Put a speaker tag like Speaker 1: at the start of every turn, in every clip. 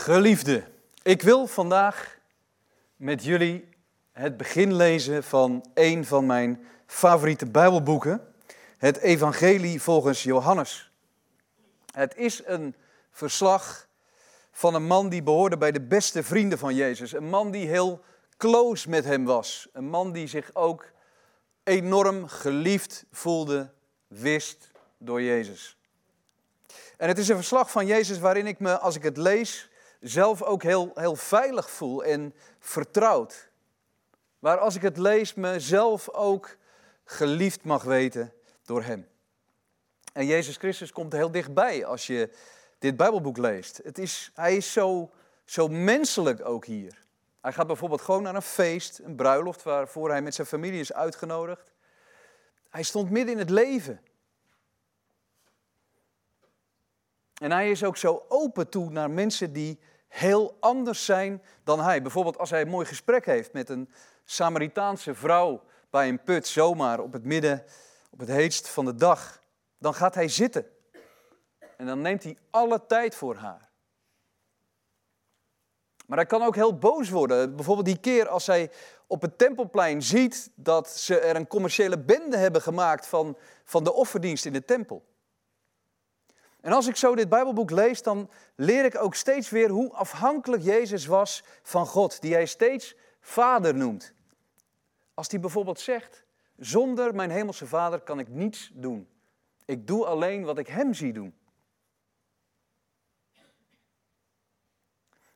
Speaker 1: Geliefde, ik wil vandaag met jullie het begin lezen van een van mijn favoriete Bijbelboeken, het Evangelie volgens Johannes. Het is een verslag van een man die behoorde bij de beste vrienden van Jezus. Een man die heel close met hem was. Een man die zich ook enorm geliefd voelde, wist door Jezus. En het is een verslag van Jezus waarin ik me, als ik het lees, zelf ook heel, heel veilig voel en vertrouwd. Waar als ik het lees, mezelf ook geliefd mag weten door Hem. En Jezus Christus komt heel dichtbij als je dit Bijbelboek leest. Het is, hij is zo, zo menselijk ook hier. Hij gaat bijvoorbeeld gewoon naar een feest, een bruiloft, waarvoor hij met zijn familie is uitgenodigd. Hij stond midden in het leven. En hij is ook zo open toe naar mensen die heel anders zijn dan hij. Bijvoorbeeld als hij een mooi gesprek heeft met een Samaritaanse vrouw bij een put, zomaar op het midden, op het heetst van de dag. Dan gaat hij zitten. En dan neemt hij alle tijd voor haar. Maar hij kan ook heel boos worden. Bijvoorbeeld die keer als hij op het tempelplein ziet dat ze er een commerciële bende hebben gemaakt van, van de offerdienst in de tempel. En als ik zo dit Bijbelboek lees, dan leer ik ook steeds weer hoe afhankelijk Jezus was van God, die hij steeds Vader noemt. Als hij bijvoorbeeld zegt, zonder mijn hemelse Vader kan ik niets doen. Ik doe alleen wat ik Hem zie doen.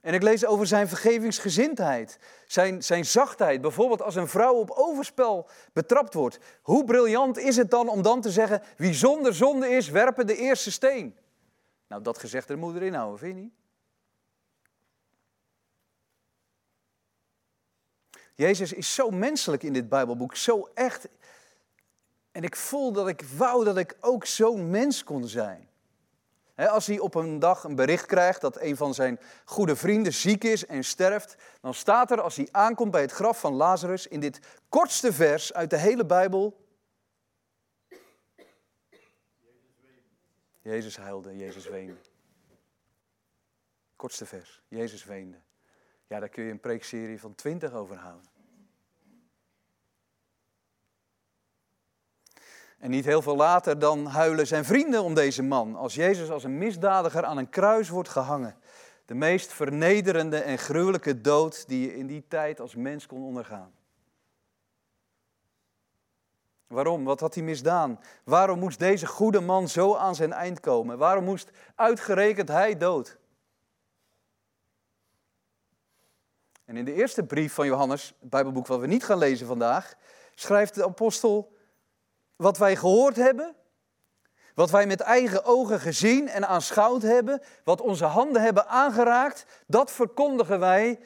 Speaker 1: En ik lees over zijn vergevingsgezindheid, zijn, zijn zachtheid. Bijvoorbeeld als een vrouw op overspel betrapt wordt. Hoe briljant is het dan om dan te zeggen, wie zonder zonde is, werpen de eerste steen. Nou, dat gezegd er moeder inhouden, vind je niet? Jezus is zo menselijk in dit Bijbelboek, zo echt. En ik voel dat ik wou dat ik ook zo'n mens kon zijn als hij op een dag een bericht krijgt dat een van zijn goede vrienden ziek is en sterft, dan staat er als hij aankomt bij het graf van Lazarus in dit kortste vers uit de hele Bijbel. Jezus huilde, Jezus weende. Kortste vers, Jezus weende. Ja, daar kun je een preekserie van twintig over houden. En niet heel veel later dan huilen zijn vrienden om deze man, als Jezus als een misdadiger aan een kruis wordt gehangen. De meest vernederende en gruwelijke dood die je in die tijd als mens kon ondergaan. Waarom? Wat had hij misdaan? Waarom moest deze goede man zo aan zijn eind komen? Waarom moest uitgerekend hij dood? En in de eerste brief van Johannes, het Bijbelboek wat we niet gaan lezen vandaag, schrijft de apostel wat wij gehoord hebben, wat wij met eigen ogen gezien en aanschouwd hebben, wat onze handen hebben aangeraakt, dat verkondigen wij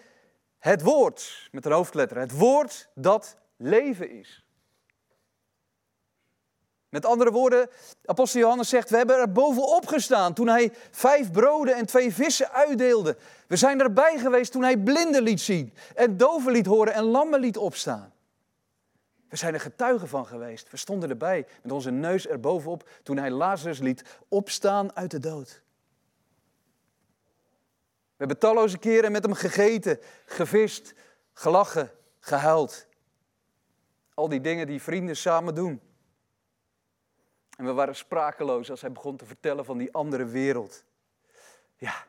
Speaker 1: het woord, met een hoofdletter, het woord dat leven is. Met andere woorden, apostel Johannes zegt, we hebben er bovenop gestaan toen hij vijf broden en twee vissen uitdeelde. We zijn erbij geweest toen hij blinden liet zien en doven liet horen en lammen liet opstaan. We zijn er getuigen van geweest. We stonden erbij met onze neus erbovenop toen hij Lazarus liet opstaan uit de dood. We hebben talloze keren met hem gegeten, gevist, gelachen, gehuild. Al die dingen die vrienden samen doen. En we waren sprakeloos als hij begon te vertellen van die andere wereld. Ja,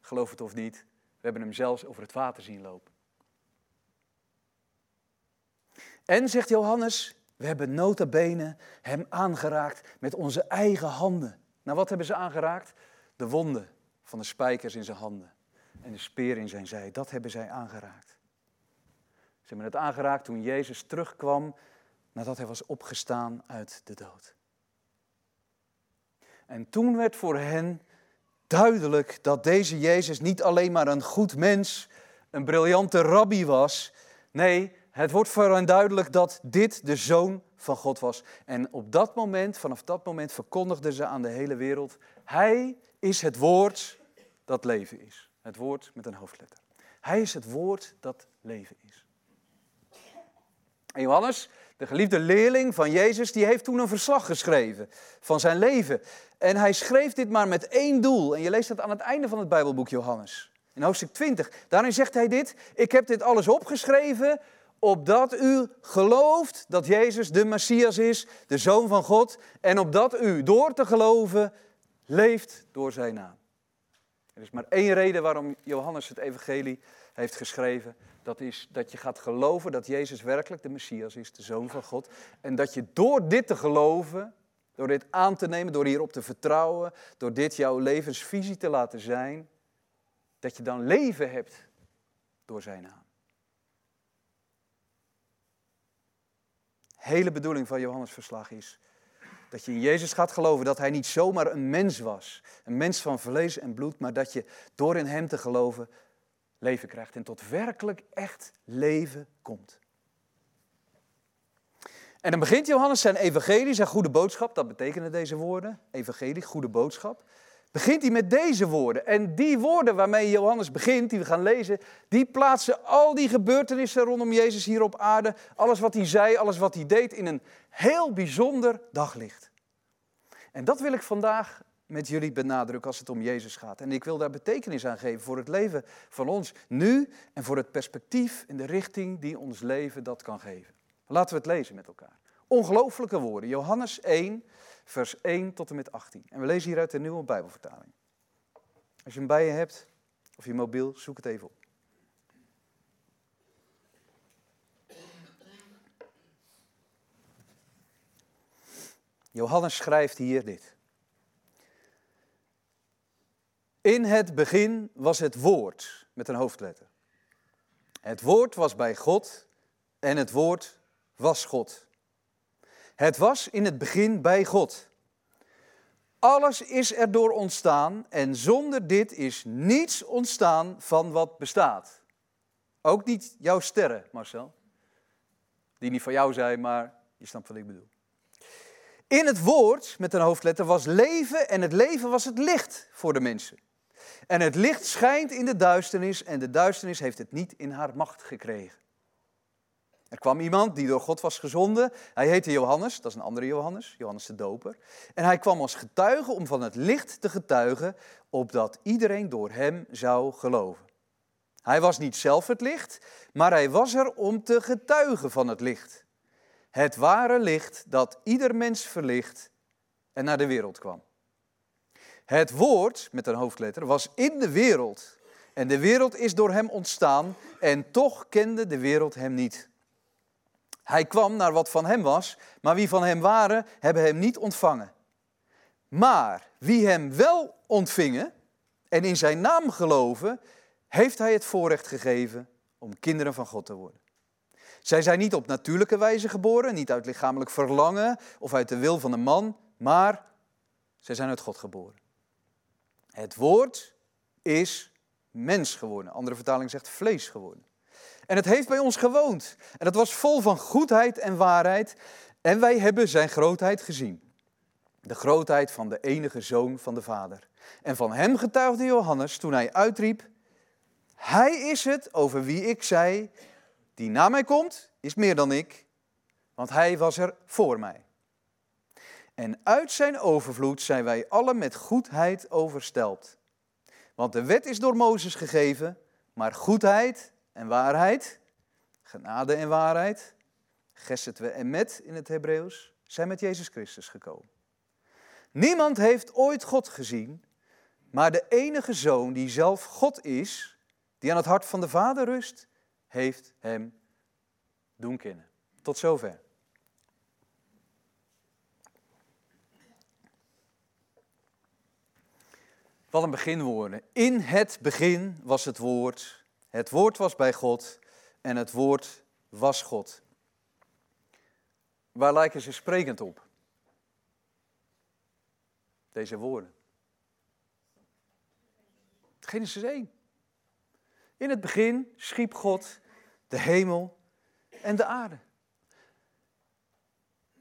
Speaker 1: geloof het of niet, we hebben hem zelfs over het water zien lopen. En, zegt Johannes, we hebben nota bene hem aangeraakt met onze eigen handen. Nou, wat hebben ze aangeraakt? De wonden van de spijkers in zijn handen en de speer in zijn zij. Dat hebben zij aangeraakt. Ze hebben het aangeraakt toen Jezus terugkwam nadat hij was opgestaan uit de dood. En toen werd voor hen duidelijk dat deze Jezus niet alleen maar een goed mens, een briljante rabbi was. Nee, het wordt voor hen duidelijk dat dit de zoon van God was. En op dat moment, vanaf dat moment, verkondigden ze aan de hele wereld: Hij is het woord dat leven is. Het woord met een hoofdletter. Hij is het woord dat leven is. En Johannes, de geliefde leerling van Jezus, die heeft toen een verslag geschreven van zijn leven. En hij schreef dit maar met één doel. En je leest dat aan het einde van het Bijbelboek Johannes. in hoofdstuk 20. Daarin zegt hij dit: Ik heb dit alles opgeschreven opdat u gelooft dat Jezus de Messias is, de Zoon van God, en opdat u door te geloven leeft door zijn naam. Er is maar één reden waarom Johannes het Evangelie heeft geschreven. Dat is dat je gaat geloven dat Jezus werkelijk de Messias is, de Zoon van God. En dat je door dit te geloven, door dit aan te nemen, door hierop te vertrouwen, door dit jouw levensvisie te laten zijn, dat je dan leven hebt door zijn naam. Hele bedoeling van Johannes' verslag is dat je in Jezus gaat geloven dat hij niet zomaar een mens was, een mens van vlees en bloed, maar dat je door in hem te geloven leven krijgt en tot werkelijk echt leven komt. En dan begint Johannes zijn evangelie, zijn goede boodschap, dat betekenen deze woorden, evangelie, goede boodschap begint hij met deze woorden. En die woorden waarmee Johannes begint, die we gaan lezen, die plaatsen al die gebeurtenissen rondom Jezus hier op aarde, alles wat hij zei, alles wat hij deed, in een heel bijzonder daglicht. En dat wil ik vandaag met jullie benadrukken als het om Jezus gaat. En ik wil daar betekenis aan geven voor het leven van ons nu en voor het perspectief en de richting die ons leven dat kan geven. Laten we het lezen met elkaar. Ongelooflijke woorden. Johannes 1, vers 1 tot en met 18. En we lezen hieruit de nieuwe Bijbelvertaling. Als je hem bij je hebt, of je mobiel, zoek het even op. Johannes schrijft hier dit. In het begin was het woord met een hoofdletter. Het woord was bij God en het woord was God. Het was in het begin bij God. Alles is erdoor ontstaan en zonder dit is niets ontstaan van wat bestaat. Ook niet jouw sterren, Marcel. Die niet van jou zijn, maar je snapt wat ik bedoel. In het woord, met een hoofdletter, was leven en het leven was het licht voor de mensen. En het licht schijnt in de duisternis en de duisternis heeft het niet in haar macht gekregen. Er kwam iemand die door God was gezonden. Hij heette Johannes, dat is een andere Johannes, Johannes de Doper. En hij kwam als getuige om van het licht te getuigen, opdat iedereen door hem zou geloven. Hij was niet zelf het licht, maar hij was er om te getuigen van het licht. Het ware licht dat ieder mens verlicht en naar de wereld kwam. Het woord, met een hoofdletter, was in de wereld. En de wereld is door hem ontstaan en toch kende de wereld hem niet. Hij kwam naar wat van hem was, maar wie van hem waren, hebben hem niet ontvangen. Maar wie hem wel ontvingen en in zijn naam geloven, heeft hij het voorrecht gegeven om kinderen van God te worden. Zij zijn niet op natuurlijke wijze geboren, niet uit lichamelijk verlangen of uit de wil van een man, maar zij zijn uit God geboren. Het woord is mens geworden. Andere vertaling zegt vlees geworden. En het heeft bij ons gewoond. En het was vol van goedheid en waarheid. En wij hebben zijn grootheid gezien. De grootheid van de enige zoon van de Vader. En van hem getuigde Johannes toen hij uitriep: Hij is het over wie ik zei: Die na mij komt, is meer dan ik, want hij was er voor mij. En uit zijn overvloed zijn wij alle met goedheid overstelpt. Want de wet is door Mozes gegeven, maar goedheid en waarheid, genade en waarheid, gesetwe en met in het Hebreeuws, zijn met Jezus Christus gekomen. Niemand heeft ooit God gezien, maar de enige zoon die zelf God is, die aan het hart van de Vader rust, heeft hem doen kennen. Tot zover. Wat een beginwoorden. In het begin was het woord het woord was bij God en het woord was God. Waar lijken ze sprekend op? Deze woorden. Genesis 1. In het begin schiep God de hemel en de aarde.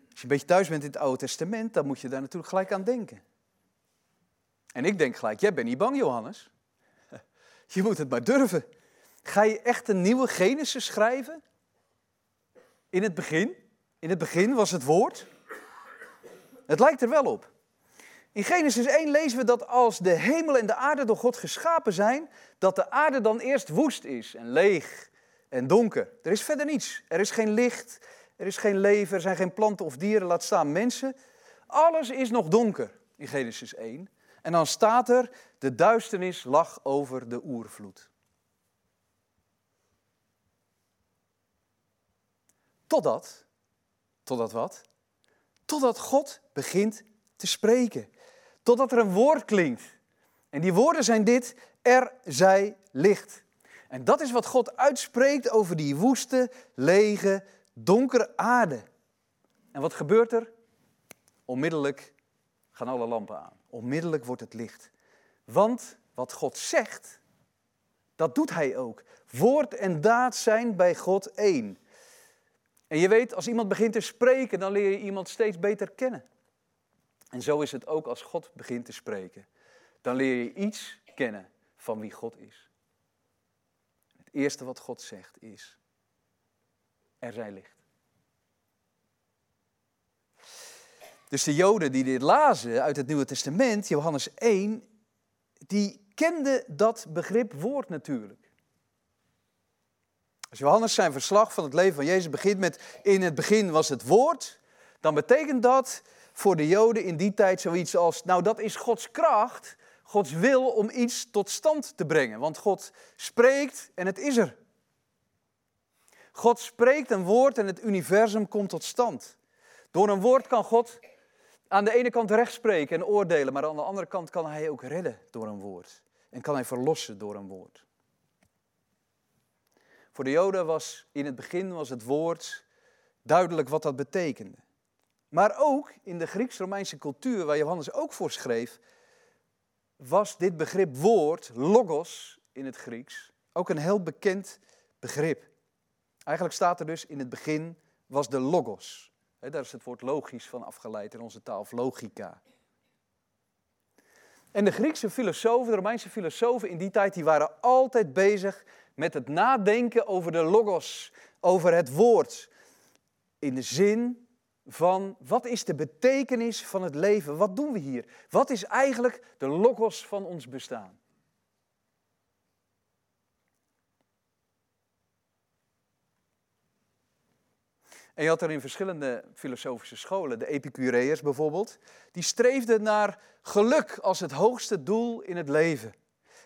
Speaker 1: Als je een beetje thuis bent in het Oude Testament, dan moet je daar natuurlijk gelijk aan denken. En ik denk gelijk, jij bent niet bang, Johannes. Je moet het maar durven. Ga je echt een nieuwe Genesis schrijven? In het begin? In het begin was het woord? Het lijkt er wel op. In Genesis 1 lezen we dat als de hemel en de aarde door God geschapen zijn, dat de aarde dan eerst woest is en leeg en donker. Er is verder niets. Er is geen licht, er is geen leven, er zijn geen planten of dieren, laat staan mensen. Alles is nog donker in Genesis 1. En dan staat er, de duisternis lag over de oervloed. Totdat, totdat wat? Totdat God begint te spreken. Totdat er een woord klinkt. En die woorden zijn dit, er zij licht. En dat is wat God uitspreekt over die woeste, lege, donkere aarde. En wat gebeurt er? Onmiddellijk gaan alle lampen aan. Onmiddellijk wordt het licht. Want wat God zegt, dat doet hij ook. Woord en daad zijn bij God één. En je weet, als iemand begint te spreken, dan leer je iemand steeds beter kennen. En zo is het ook als God begint te spreken. Dan leer je iets kennen van wie God is. Het eerste wat God zegt is, er zij licht. Dus de Joden die dit lazen uit het Nieuwe Testament, Johannes 1, die kenden dat begrip woord natuurlijk. Als Johannes zijn verslag van het leven van Jezus begint met in het begin was het woord, dan betekent dat voor de Joden in die tijd zoiets als, nou dat is Gods kracht, Gods wil om iets tot stand te brengen. Want God spreekt en het is er. God spreekt een woord en het universum komt tot stand. Door een woord kan God aan de ene kant recht spreken en oordelen, maar aan de andere kant kan hij ook redden door een woord. En kan hij verlossen door een woord. Voor de Joden was in het begin was het woord duidelijk wat dat betekende. Maar ook in de Grieks-Romeinse cultuur, waar Johannes ook voor schreef, was dit begrip woord, logos in het Grieks, ook een heel bekend begrip. Eigenlijk staat er dus in het begin was de logos. daar is het woord logisch van afgeleid in onze taal, of logica. En de Griekse filosofen, de Romeinse filosofen in die tijd, die waren altijd bezig met het nadenken over de logos, over het woord. In de zin van wat is de betekenis van het leven? Wat doen we hier? Wat is eigenlijk de logos van ons bestaan? En je had er in verschillende filosofische scholen, de Epicureërs bijvoorbeeld, die streefden naar geluk als het hoogste doel in het leven.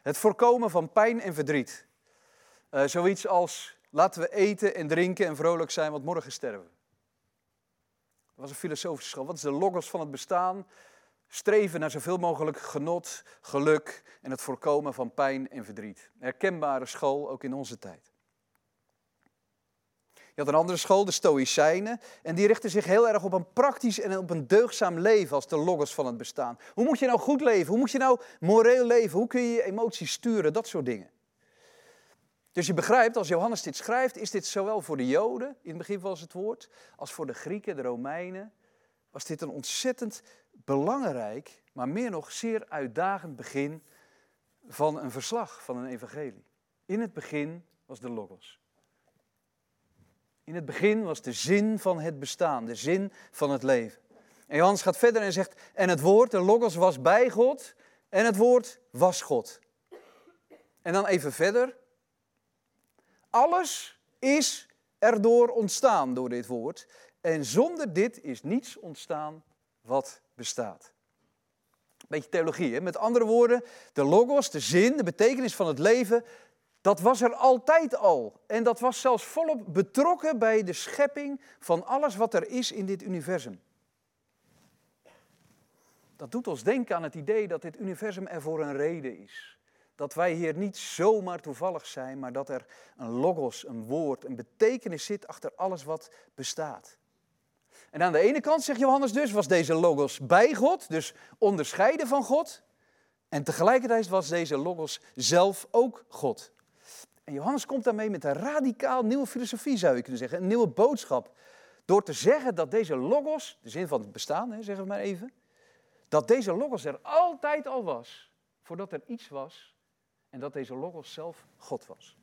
Speaker 1: Het voorkomen van pijn en verdriet. Uh, zoiets als laten we eten en drinken en vrolijk zijn, want morgen sterven. Dat was een filosofische school. Wat is de logos van het bestaan? Streven naar zoveel mogelijk genot, geluk en het voorkomen van pijn en verdriet. herkenbare school ook in onze tijd. Je had een andere school, de Stoïcijnen, en die richtten zich heel erg op een praktisch en op een deugdzaam leven als de logos van het bestaan. Hoe moet je nou goed leven? Hoe moet je nou moreel leven? Hoe kun je je emoties sturen? Dat soort dingen. Dus je begrijpt, als Johannes dit schrijft, is dit zowel voor de Joden, in het begin was het woord, als voor de Grieken, de Romeinen, was dit een ontzettend belangrijk, maar meer nog zeer uitdagend begin van een verslag, van een evangelie. In het begin was de Logos. In het begin was de zin van het bestaan, de zin van het leven. En Johannes gaat verder en zegt, en het woord, de Logos, was bij God en het woord was God. En dan even verder, alles is erdoor ontstaan door dit woord. En zonder dit is niets ontstaan wat bestaat. Beetje theologie, hè? met andere woorden, de logos, de zin, de betekenis van het leven, dat was er altijd al. En dat was zelfs volop betrokken bij de schepping van alles wat er is in dit universum. Dat doet ons denken aan het idee dat dit universum er voor een reden is. Dat wij hier niet zomaar toevallig zijn, maar dat er een logos, een woord, een betekenis zit achter alles wat bestaat. En aan de ene kant, zegt Johannes dus, was deze logos bij God, dus onderscheiden van God. En tegelijkertijd was deze logos zelf ook God. En Johannes komt daarmee met een radicaal nieuwe filosofie, zou je kunnen zeggen, een nieuwe boodschap. Door te zeggen dat deze logos, de zin van het bestaan, zeggen we maar even, dat deze logos er altijd al was, voordat er iets was en dat deze Logos zelf God was.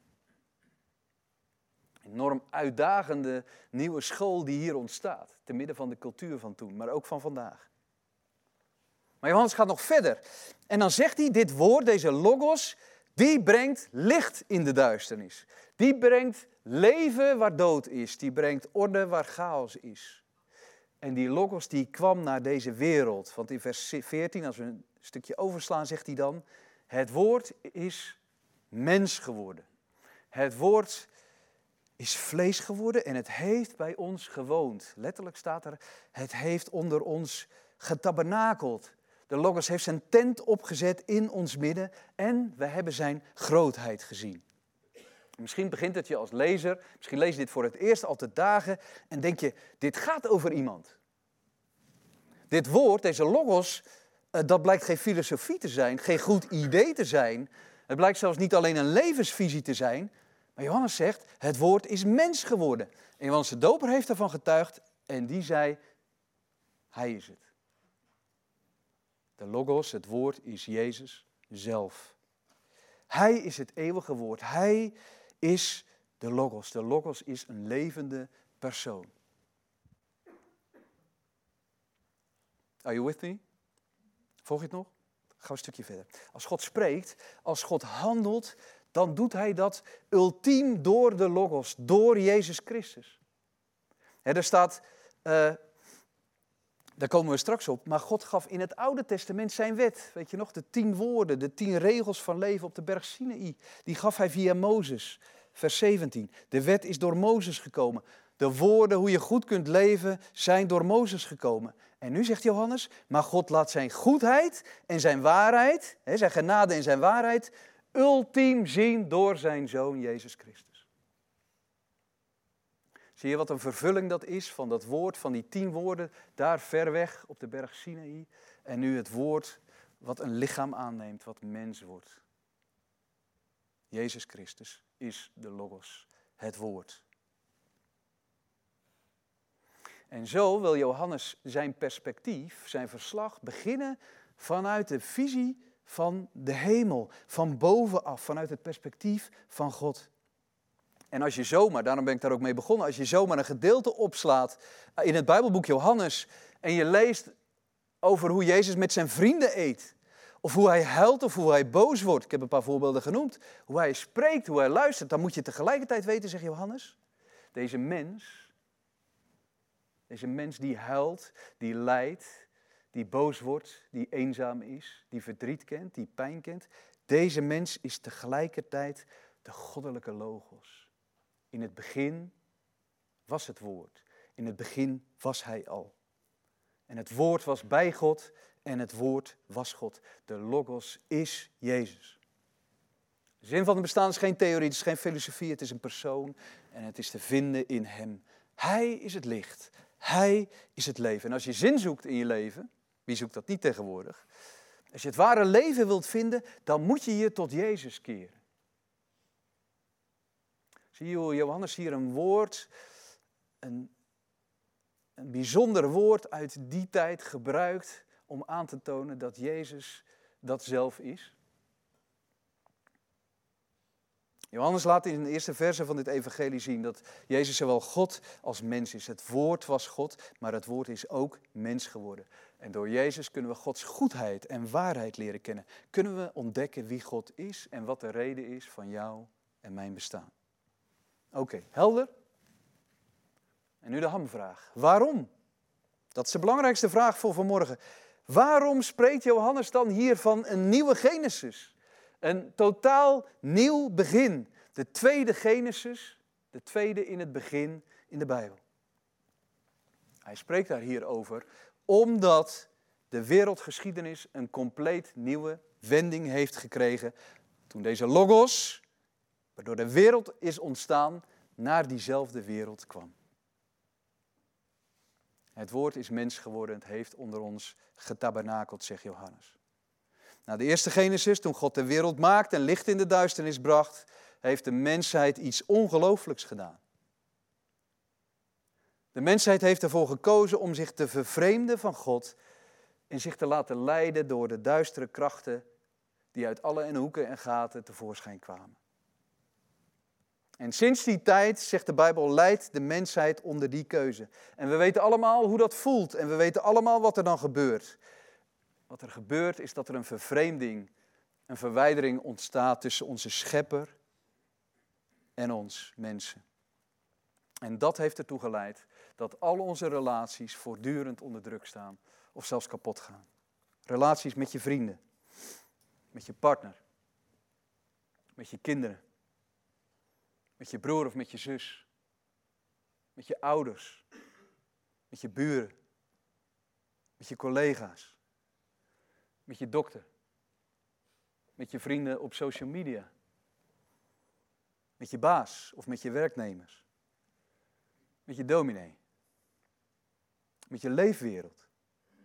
Speaker 1: Enorm uitdagende nieuwe school die hier ontstaat, te midden van de cultuur van toen, maar ook van vandaag. Maar Johannes gaat nog verder. En dan zegt hij, dit woord, deze logos, die brengt licht in de duisternis. Die brengt leven waar dood is. Die brengt orde waar chaos is. En die logos die kwam naar deze wereld. Want in vers 14, als we een stukje overslaan, zegt hij dan, het woord is mens geworden. Het woord is vlees geworden en het heeft bij ons gewoond. Letterlijk staat er, het heeft onder ons getabernakeld. De Logos heeft zijn tent opgezet in ons midden en we hebben zijn grootheid gezien. Misschien begint het je als lezer, misschien lees je dit voor het eerst al te dagen en denk je, dit gaat over iemand. Dit woord, deze Logos, dat blijkt geen filosofie te zijn, geen goed idee te zijn. Het blijkt zelfs niet alleen een levensvisie te zijn, maar Johannes zegt, het woord is mens geworden. En Johannes de Doper heeft ervan getuigd en die zei, hij is het. De logos, het woord, is Jezus zelf. Hij is het eeuwige woord. Hij is de logos. De logos is een levende persoon. Are you with me? Volg je het nog? Ga een stukje verder. Als God spreekt, als God handelt, dan doet hij dat ultiem door de Logos, door Jezus Christus. er staat, uh, daar komen we straks op, maar God gaf in het Oude Testament zijn wet. Weet je nog, de tien woorden, de tien regels van leven op de berg Sinaï. Die gaf hij via Mozes, vers 17. De wet is door Mozes gekomen. De woorden hoe je goed kunt leven zijn door Mozes gekomen. En nu zegt Johannes, maar God laat zijn goedheid en zijn waarheid, zijn genade en zijn waarheid, ultiem zien door zijn zoon Jezus Christus. Zie je wat een vervulling dat is van dat woord, van die tien woorden daar ver weg op de berg Sinaï. En nu het woord wat een lichaam aanneemt, wat mens wordt. Jezus Christus is de Logos, het woord. En zo wil Johannes zijn perspectief, zijn verslag beginnen vanuit de visie van de hemel, van bovenaf, vanuit het perspectief van God. En als je zomaar, daarom ben ik daar ook mee begonnen, als je zomaar een gedeelte opslaat in het Bijbelboek Johannes en je leest over hoe Jezus met zijn vrienden eet, of hoe hij huilt of hoe hij boos wordt, ik heb een paar voorbeelden genoemd, hoe hij spreekt, hoe hij luistert, dan moet je tegelijkertijd weten, zegt Johannes, deze mens, deze mens die huilt, die lijdt, die boos wordt, die eenzaam is, die verdriet kent, die pijn kent. Deze mens is tegelijkertijd de goddelijke logos. In het begin was het woord. In het begin was hij al. En het woord was bij God en het woord was God. De logos is Jezus. De zin van het bestaan is geen theorie, het is geen filosofie, het is een persoon en het is te vinden in Hem. Hij is het licht, Hij is het leven. En als je zin zoekt in je leven, wie zoekt dat niet tegenwoordig? Als je het ware leven wilt vinden, dan moet je je tot Jezus keren. Zie je hoe Johannes hier een woord, een, een bijzonder woord uit die tijd gebruikt om aan te tonen dat Jezus dat zelf is? Johannes laat in de eerste verse van dit evangelie zien dat Jezus zowel God als mens is. Het woord was God, maar het woord is ook mens geworden. En door Jezus kunnen we Gods goedheid en waarheid leren kennen. Kunnen we ontdekken wie God is en wat de reden is van jou en mijn bestaan. Oké, helder? En nu de hamvraag. Waarom? Dat is de belangrijkste vraag voor vanmorgen. Waarom spreekt Johannes dan hier van een nieuwe Genesis? Een totaal nieuw begin. De tweede Genesis, de tweede in het begin in de Bijbel. Hij spreekt daar hier over omdat de wereldgeschiedenis een compleet nieuwe wending heeft gekregen toen deze logos, waardoor de wereld is ontstaan, naar diezelfde wereld kwam. Het woord is mens geworden, het heeft onder ons getabernakeld, zegt Johannes. Na de eerste Genesis, toen God de wereld maakte en licht in de duisternis bracht, heeft de mensheid iets ongelooflijks gedaan. De mensheid heeft ervoor gekozen om zich te vervreemden van God en zich te laten leiden door de duistere krachten die uit alle en hoeken en gaten tevoorschijn kwamen. En sinds die tijd, zegt de Bijbel, leidt de mensheid onder die keuze. En we weten allemaal hoe dat voelt en we weten allemaal wat er dan gebeurt. Wat er gebeurt is dat er een vervreemding, een verwijdering ontstaat tussen onze schepper en ons mensen. En dat heeft ertoe geleid dat al onze relaties voortdurend onder druk staan of zelfs kapot gaan. Relaties met je vrienden, met je partner, met je kinderen, met je broer of met je zus, met je ouders, met je buren, met je collega's, met je dokter, met je vrienden op social media, met je baas of met je werknemers, met je dominee, met je leefwereld,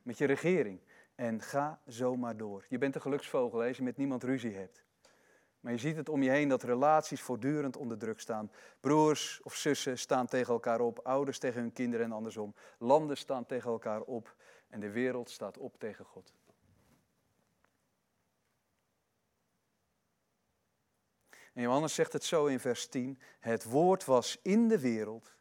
Speaker 1: met je regering. En ga zo maar door. Je bent een geluksvogel als je met niemand ruzie hebt. Maar je ziet het om je heen dat relaties voortdurend onder druk staan. Broers of zussen staan tegen elkaar op, ouders tegen hun kinderen en andersom. Landen staan tegen elkaar op en de wereld staat op tegen God. En Johannes zegt het zo in vers 10. Het woord was in de wereld.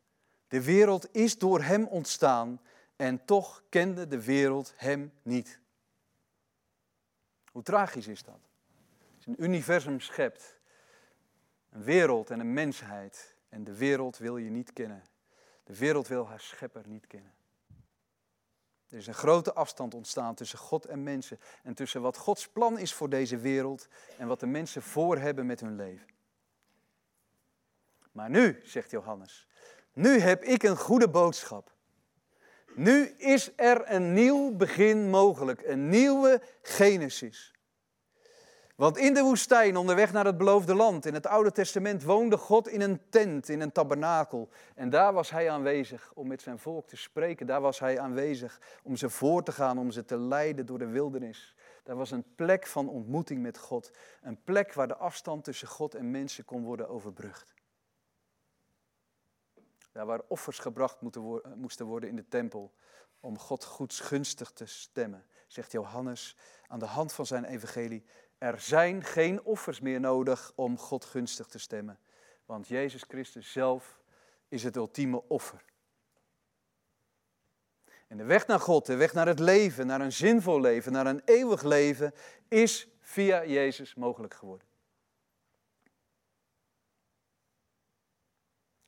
Speaker 1: De wereld is door hem ontstaan en toch kende de wereld hem niet. Hoe tragisch is dat? Als een universum schept, een wereld en een mensheid, en de wereld wil je niet kennen. De wereld wil haar schepper niet kennen. Er is een grote afstand ontstaan tussen God en mensen en tussen wat Gods plan is voor deze wereld en wat de mensen voor hebben met hun leven. Maar nu, zegt Johannes, nu heb ik een goede boodschap. Nu is er een nieuw begin mogelijk, een nieuwe Genesis. Want in de woestijn, onderweg naar het beloofde land, in het Oude Testament, woonde God in een tent, in een tabernakel. En daar was hij aanwezig om met zijn volk te spreken. Daar was hij aanwezig om ze voor te gaan, om ze te leiden door de wildernis. Daar was een plek van ontmoeting met God. Een plek waar de afstand tussen God en mensen kon worden overbrugd. Daar waar offers gebracht moesten worden in de tempel om God goedsgunstig te stemmen, zegt Johannes aan de hand van zijn evangelie. Er zijn geen offers meer nodig om God gunstig te stemmen, want Jezus Christus zelf is het ultieme offer. En de weg naar God, de weg naar het leven, naar een zinvol leven, naar een eeuwig leven, is via Jezus mogelijk geworden.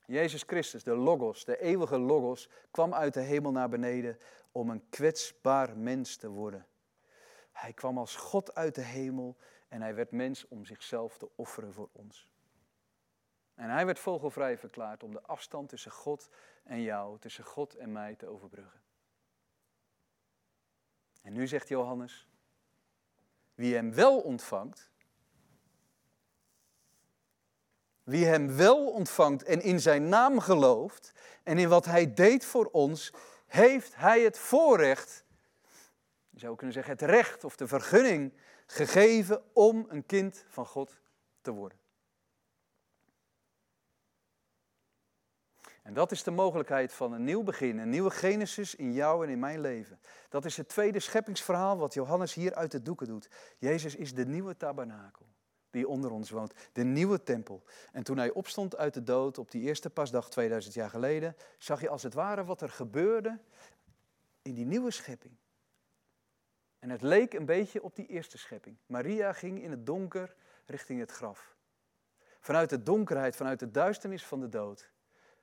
Speaker 1: Jezus Christus, de Logos, de eeuwige Logos, kwam uit de hemel naar beneden om een kwetsbaar mens te worden. Hij kwam als God uit de hemel en hij werd mens om zichzelf te offeren voor ons. En hij werd vogelvrij verklaard om de afstand tussen God en jou, tussen God en mij te overbruggen. En nu zegt Johannes, wie hem wel ontvangt, wie hem wel ontvangt en in zijn naam gelooft en in wat hij deed voor ons, heeft hij het voorrecht, je zou kunnen zeggen het recht of de vergunning gegeven om een kind van God te worden. En dat is de mogelijkheid van een nieuw begin, een nieuwe Genesis in jou en in mijn leven. Dat is het tweede scheppingsverhaal wat Johannes hier uit de doeken doet. Jezus is de nieuwe tabernakel die onder ons woont, de nieuwe tempel. En toen hij opstond uit de dood op die eerste pasdag 2000 jaar geleden, zag je als het ware wat er gebeurde in die nieuwe schepping. En het leek een beetje op die eerste schepping. Maria ging in het donker richting het graf. Vanuit de donkerheid, vanuit de duisternis van de dood,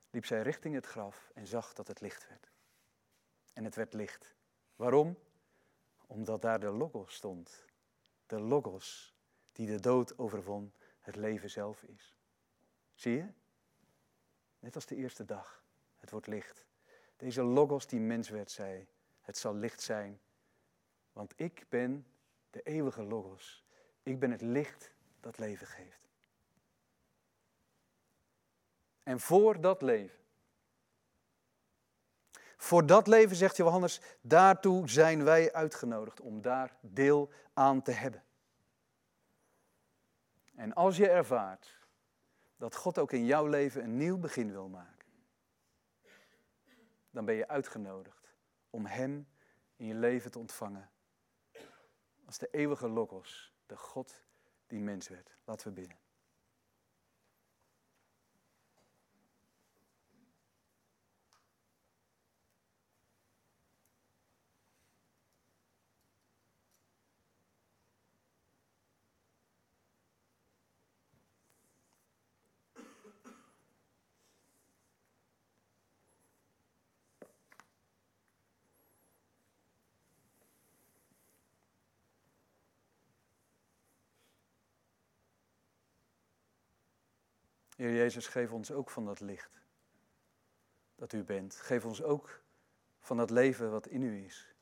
Speaker 1: liep zij richting het graf en zag dat het licht werd. En het werd licht. Waarom? Omdat daar de Logos stond. De Logos die de dood overwon, het leven zelf is. Zie je? Net als de eerste dag. Het wordt licht. Deze Logos die mens werd, zei, het zal licht zijn. Want ik ben de eeuwige Logos. Ik ben het licht dat leven geeft. En voor dat leven, voor dat leven, zegt Johannes, daartoe zijn wij uitgenodigd om daar deel aan te hebben. En als je ervaart dat God ook in jouw leven een nieuw begin wil maken, dan ben je uitgenodigd om Hem in je leven te ontvangen. Als de eeuwige Logos, de God die mens werd. Laten we bidden. Heer Jezus, geef ons ook van dat licht dat u bent. Geef ons ook van dat leven wat in u is.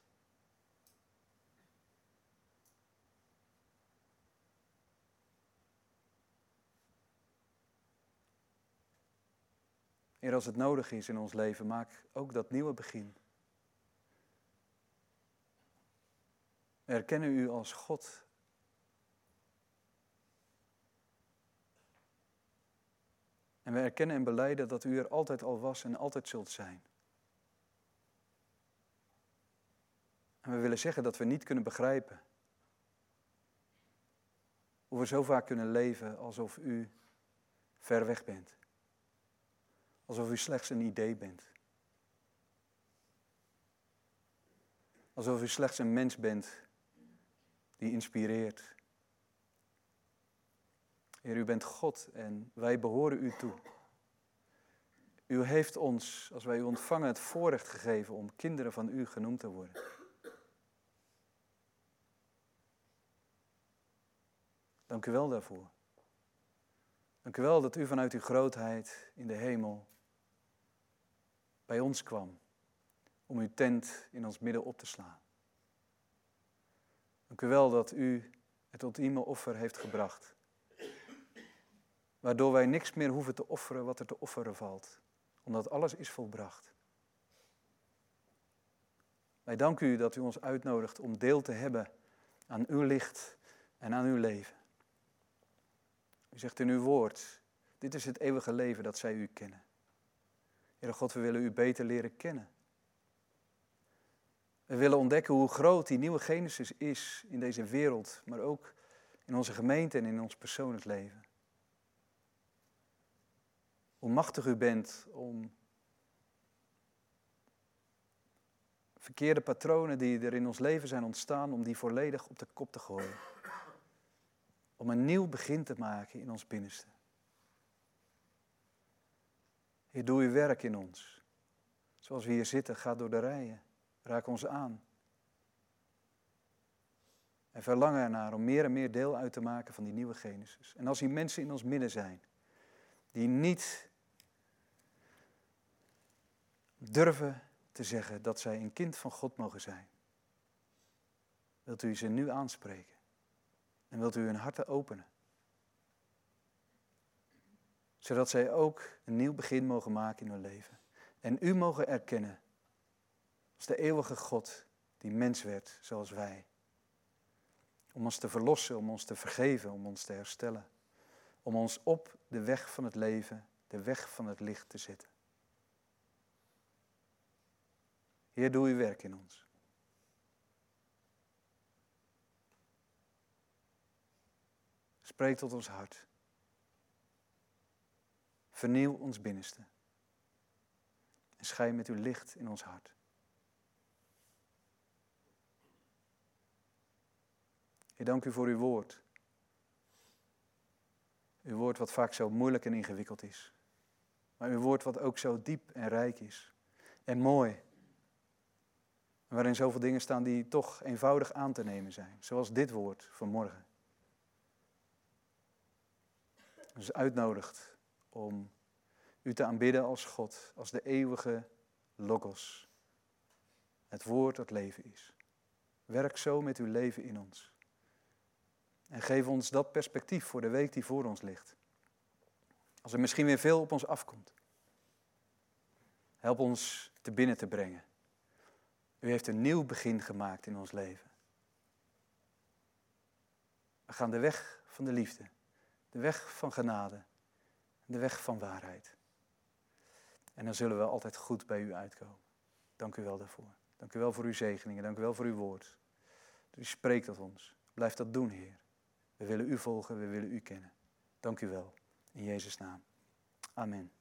Speaker 1: Heer, als het nodig is in ons leven, maak ook dat nieuwe begin. Erkennen u als God. En we erkennen en beleiden dat u er altijd al was en altijd zult zijn. En we willen zeggen dat we niet kunnen begrijpen hoe we zo vaak kunnen leven alsof u ver weg bent. Alsof u slechts een idee bent. Alsof u slechts een mens bent die inspireert. Heer, u bent God en wij behoren u toe. U heeft ons, als wij u ontvangen, het voorrecht gegeven om kinderen van u genoemd te worden. Dank u wel daarvoor. Dank u wel dat u vanuit uw grootheid in de hemel bij ons kwam om uw tent in ons midden op te slaan. Dank u wel dat u het ultieme offer heeft gebracht. Waardoor wij niks meer hoeven te offeren wat er te offeren valt. Omdat alles is volbracht. Wij danken u dat u ons uitnodigt om deel te hebben aan uw licht en aan uw leven. U zegt in uw woord, dit is het eeuwige leven dat zij u kennen. Heere God, we willen u beter leren kennen. We willen ontdekken hoe groot die nieuwe Genesis is in deze wereld, maar ook in onze gemeente en in ons persoonlijk leven. Hoe machtig u bent om verkeerde patronen die er in ons leven zijn ontstaan, om die volledig op de kop te gooien. Om een nieuw begin te maken in ons binnenste. Heer, doe uw werk in ons. Zoals we hier zitten, ga door de rijen. Raak ons aan. En verlangen ernaar om meer en meer deel uit te maken van die nieuwe Genesis. En als die mensen in ons midden zijn, die niet durven te zeggen dat zij een kind van God mogen zijn, wilt u ze nu aanspreken en wilt u hun harten openen zodat zij ook een nieuw begin mogen maken in hun leven. En u mogen erkennen als de eeuwige God die mens werd zoals wij. Om ons te verlossen, om ons te vergeven, om ons te herstellen. Om ons op de weg van het leven, de weg van het licht te zetten. Heer, doe uw werk in ons. Spreek tot ons hart. Vernieuw ons binnenste. En schijn met uw licht in ons hart. Ik dank u voor uw woord. Uw woord wat vaak zo moeilijk en ingewikkeld is. Maar uw woord wat ook zo diep en rijk is. En mooi. Waarin zoveel dingen staan die toch eenvoudig aan te nemen zijn. Zoals dit woord vanmorgen. Dus uitnodigt om u te aanbidden als God, als de eeuwige Logos. Het woord dat leven is. Werk zo met uw leven in ons. En geef ons dat perspectief voor de week die voor ons ligt. Als er misschien weer veel op ons afkomt. Help ons te binnen te brengen. U heeft een nieuw begin gemaakt in ons leven. We gaan de weg van de liefde, de weg van genade, de weg van waarheid. En dan zullen we altijd goed bij u uitkomen. Dank u wel daarvoor. Dank u wel voor uw zegeningen. Dank u wel voor uw woord. U spreekt tot ons. Blijf dat doen, Heer. We willen u volgen, we willen u kennen. Dank u wel. In Jezus' naam. Amen.